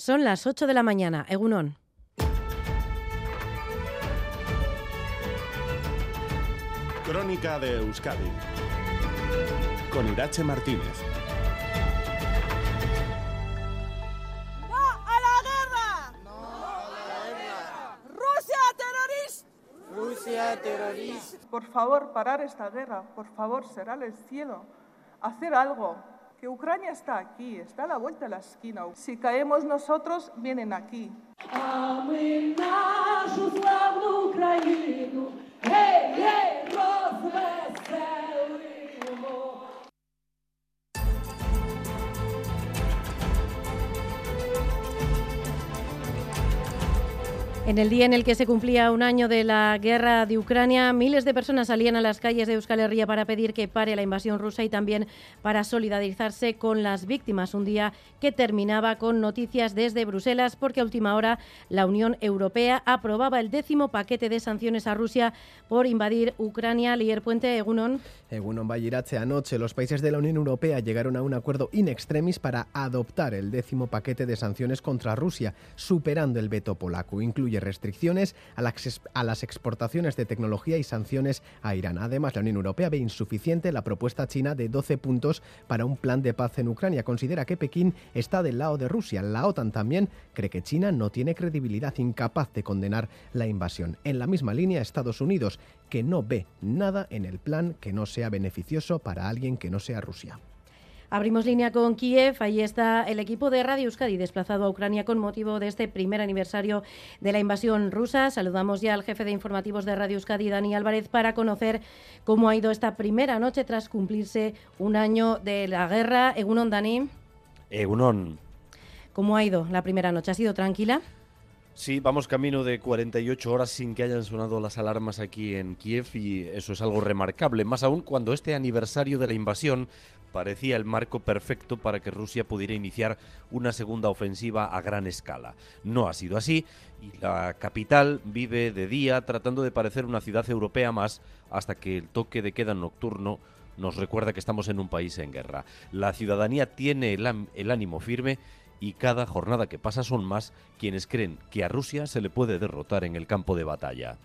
Son las 8 de la mañana. Egunon. Crónica de Euskadi con Irache Martínez. ¡No a la guerra! ¡No a la guerra! ¡Rusia terrorista! ¡Rusia terrorista! Por favor, parar esta guerra. Por favor, será el cielo. Hacer algo. Que Ucrania está aquí, está a la vuelta de la esquina. Si caemos nosotros, vienen aquí. En el día en el que se cumplía un año de la guerra de Ucrania, miles de personas salían a las calles de Euskal Herria para pedir que pare la invasión rusa y también para solidarizarse con las víctimas. Un día que terminaba con noticias desde Bruselas porque a última hora la Unión Europea aprobaba el décimo paquete de sanciones a Rusia por invadir Ucrania. Lier Puente, Egunon. Egunon Bayirache, anoche los países de la Unión Europea llegaron a un acuerdo in extremis para adoptar el décimo paquete de sanciones contra Rusia, superando el veto polaco. Incluye restricciones a las, exportaciones de tecnología y sanciones a Irán. Además, la Unión Europea ve insuficiente la propuesta china de 12 puntos para un plan de paz en Ucrania. Considera que Pekín está del lado de Rusia. La OTAN también cree que China no tiene credibilidad, incapaz de condenar la invasión. En la misma línea, Estados Unidos, que no ve nada en el plan que no sea beneficioso para alguien que no sea Rusia. Abrimos línea con Kiev. Ahí está el equipo de Radio Euskadi desplazado a Ucrania con motivo de este primer aniversario de la invasión rusa. Saludamos ya al jefe de informativos de Radio Euskadi, Dani Álvarez, para conocer cómo ha ido esta primera noche tras cumplirse un año de la guerra. Egunon, Dani. Egunon. ¿Cómo ha ido la primera noche? ¿Ha sido tranquila? Sí, vamos camino de 48 horas sin que hayan sonado las alarmas aquí en Kiev y eso es algo remarcable, más aún cuando este aniversario de la invasión parecía el marco perfecto para que Rusia pudiera iniciar una segunda ofensiva a gran escala. No ha sido así y la capital vive de día tratando de parecer una ciudad europea más hasta que el toque de queda nocturno nos recuerda que estamos en un país en guerra. La ciudadanía tiene el, el ánimo firme y cada jornada que pasa son más quienes creen que a Rusia se le puede derrotar en el campo de batalla.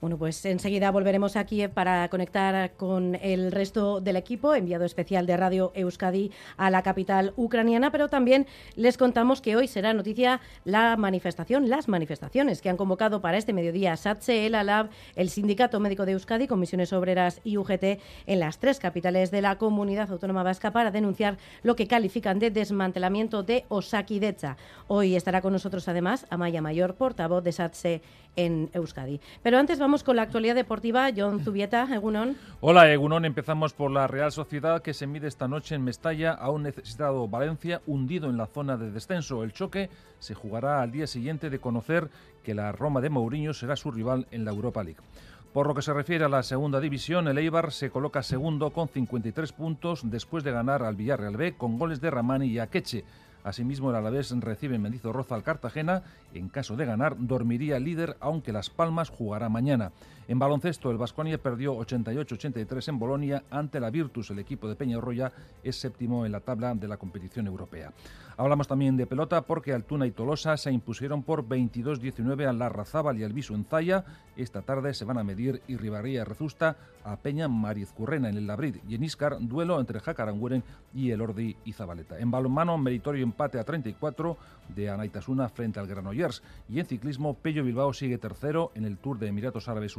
Bueno, pues enseguida volveremos aquí para conectar con el resto del equipo, enviado especial de Radio Euskadi a la capital ucraniana, pero también les contamos que hoy será noticia la manifestación, las manifestaciones que han convocado para este mediodía SATSE, el ALAB, el Sindicato Médico de Euskadi, Comisiones Obreras y UGT en las tres capitales de la comunidad autónoma vasca para denunciar lo que califican de desmantelamiento de Osakidecha. Hoy estará con nosotros además Amaya Mayor, portavoz de SATSE en Euskadi. Pero antes vamos con la actualidad deportiva. John Zubieta, Egunon. Hola, Egunon. Empezamos por la Real Sociedad que se mide esta noche en Mestalla a un necesitado Valencia hundido en la zona de descenso. El choque se jugará al día siguiente de conocer que la Roma de Mourinho será su rival en la Europa League. Por lo que se refiere a la segunda división, el Eibar se coloca segundo con 53 puntos después de ganar al Villarreal B con goles de Ramani y Akeche. Asimismo, el Alavés recibe en Mendizorroza al Cartagena. En caso de ganar, dormiría líder, aunque Las Palmas jugará mañana. En baloncesto, el Vasconia perdió 88-83 en Bolonia ante la Virtus. El equipo de Peñarroya es séptimo en la tabla de la competición europea. Hablamos también de pelota porque Altuna y Tolosa se impusieron por 22-19 a la Razábal y al Viso en Zaya. Esta tarde se van a medir Irribarría Rezusta a Peña Marizcurrena en el Labrid y en Iscar duelo entre Jacaranguren y el Ordi y Zabaleta. En balonmano, meritorio empate a 34 de Anaitasuna frente al Granollers. Y en ciclismo, Pello Bilbao sigue tercero en el Tour de Emiratos Árabes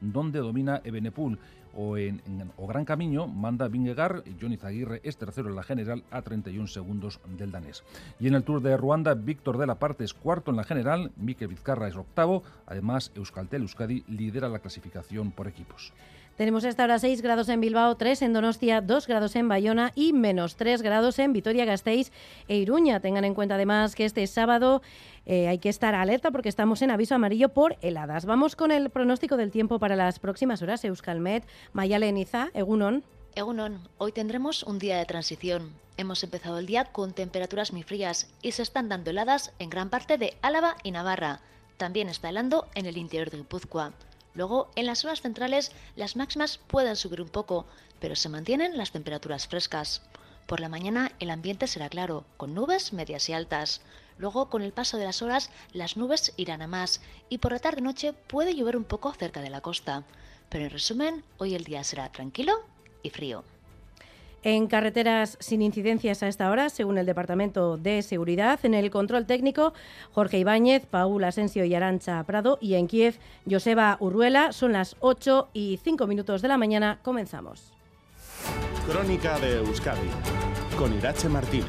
Donde domina Ebenepul. O en, en o Gran Camino manda Vingegaard, Johnny Zaguirre es tercero en la general a 31 segundos del danés. Y en el Tour de Ruanda, Víctor de la Parte es cuarto en la general, Mikel Vizcarra es octavo, además Euskaltel Euskadi lidera la clasificación por equipos. Tenemos hasta ahora 6 grados en Bilbao, 3 en Donostia, 2 grados en Bayona y menos 3 grados en Vitoria-Gasteiz e Iruña. Tengan en cuenta además que este sábado eh, hay que estar alerta porque estamos en aviso amarillo por heladas. Vamos con el pronóstico del tiempo para las próximas horas. Euskalmet, Mayale Niza, Egunon. Egunon, hoy tendremos un día de transición. Hemos empezado el día con temperaturas muy frías y se están dando heladas en gran parte de Álava y Navarra. También está helando en el interior de Guipúzcoa. Luego, en las horas centrales, las máximas pueden subir un poco, pero se mantienen las temperaturas frescas. Por la mañana el ambiente será claro, con nubes medias y altas. Luego, con el paso de las horas, las nubes irán a más y por la tarde-noche puede llover un poco cerca de la costa. Pero en resumen, hoy el día será tranquilo y frío. En carreteras sin incidencias a esta hora, según el Departamento de Seguridad, en el control técnico, Jorge Ibáñez, Paul Asensio y Arancha Prado, y en Kiev, Joseba Urruela. Son las 8 y 5 minutos de la mañana. Comenzamos. Crónica de Euskadi con Irache Martínez.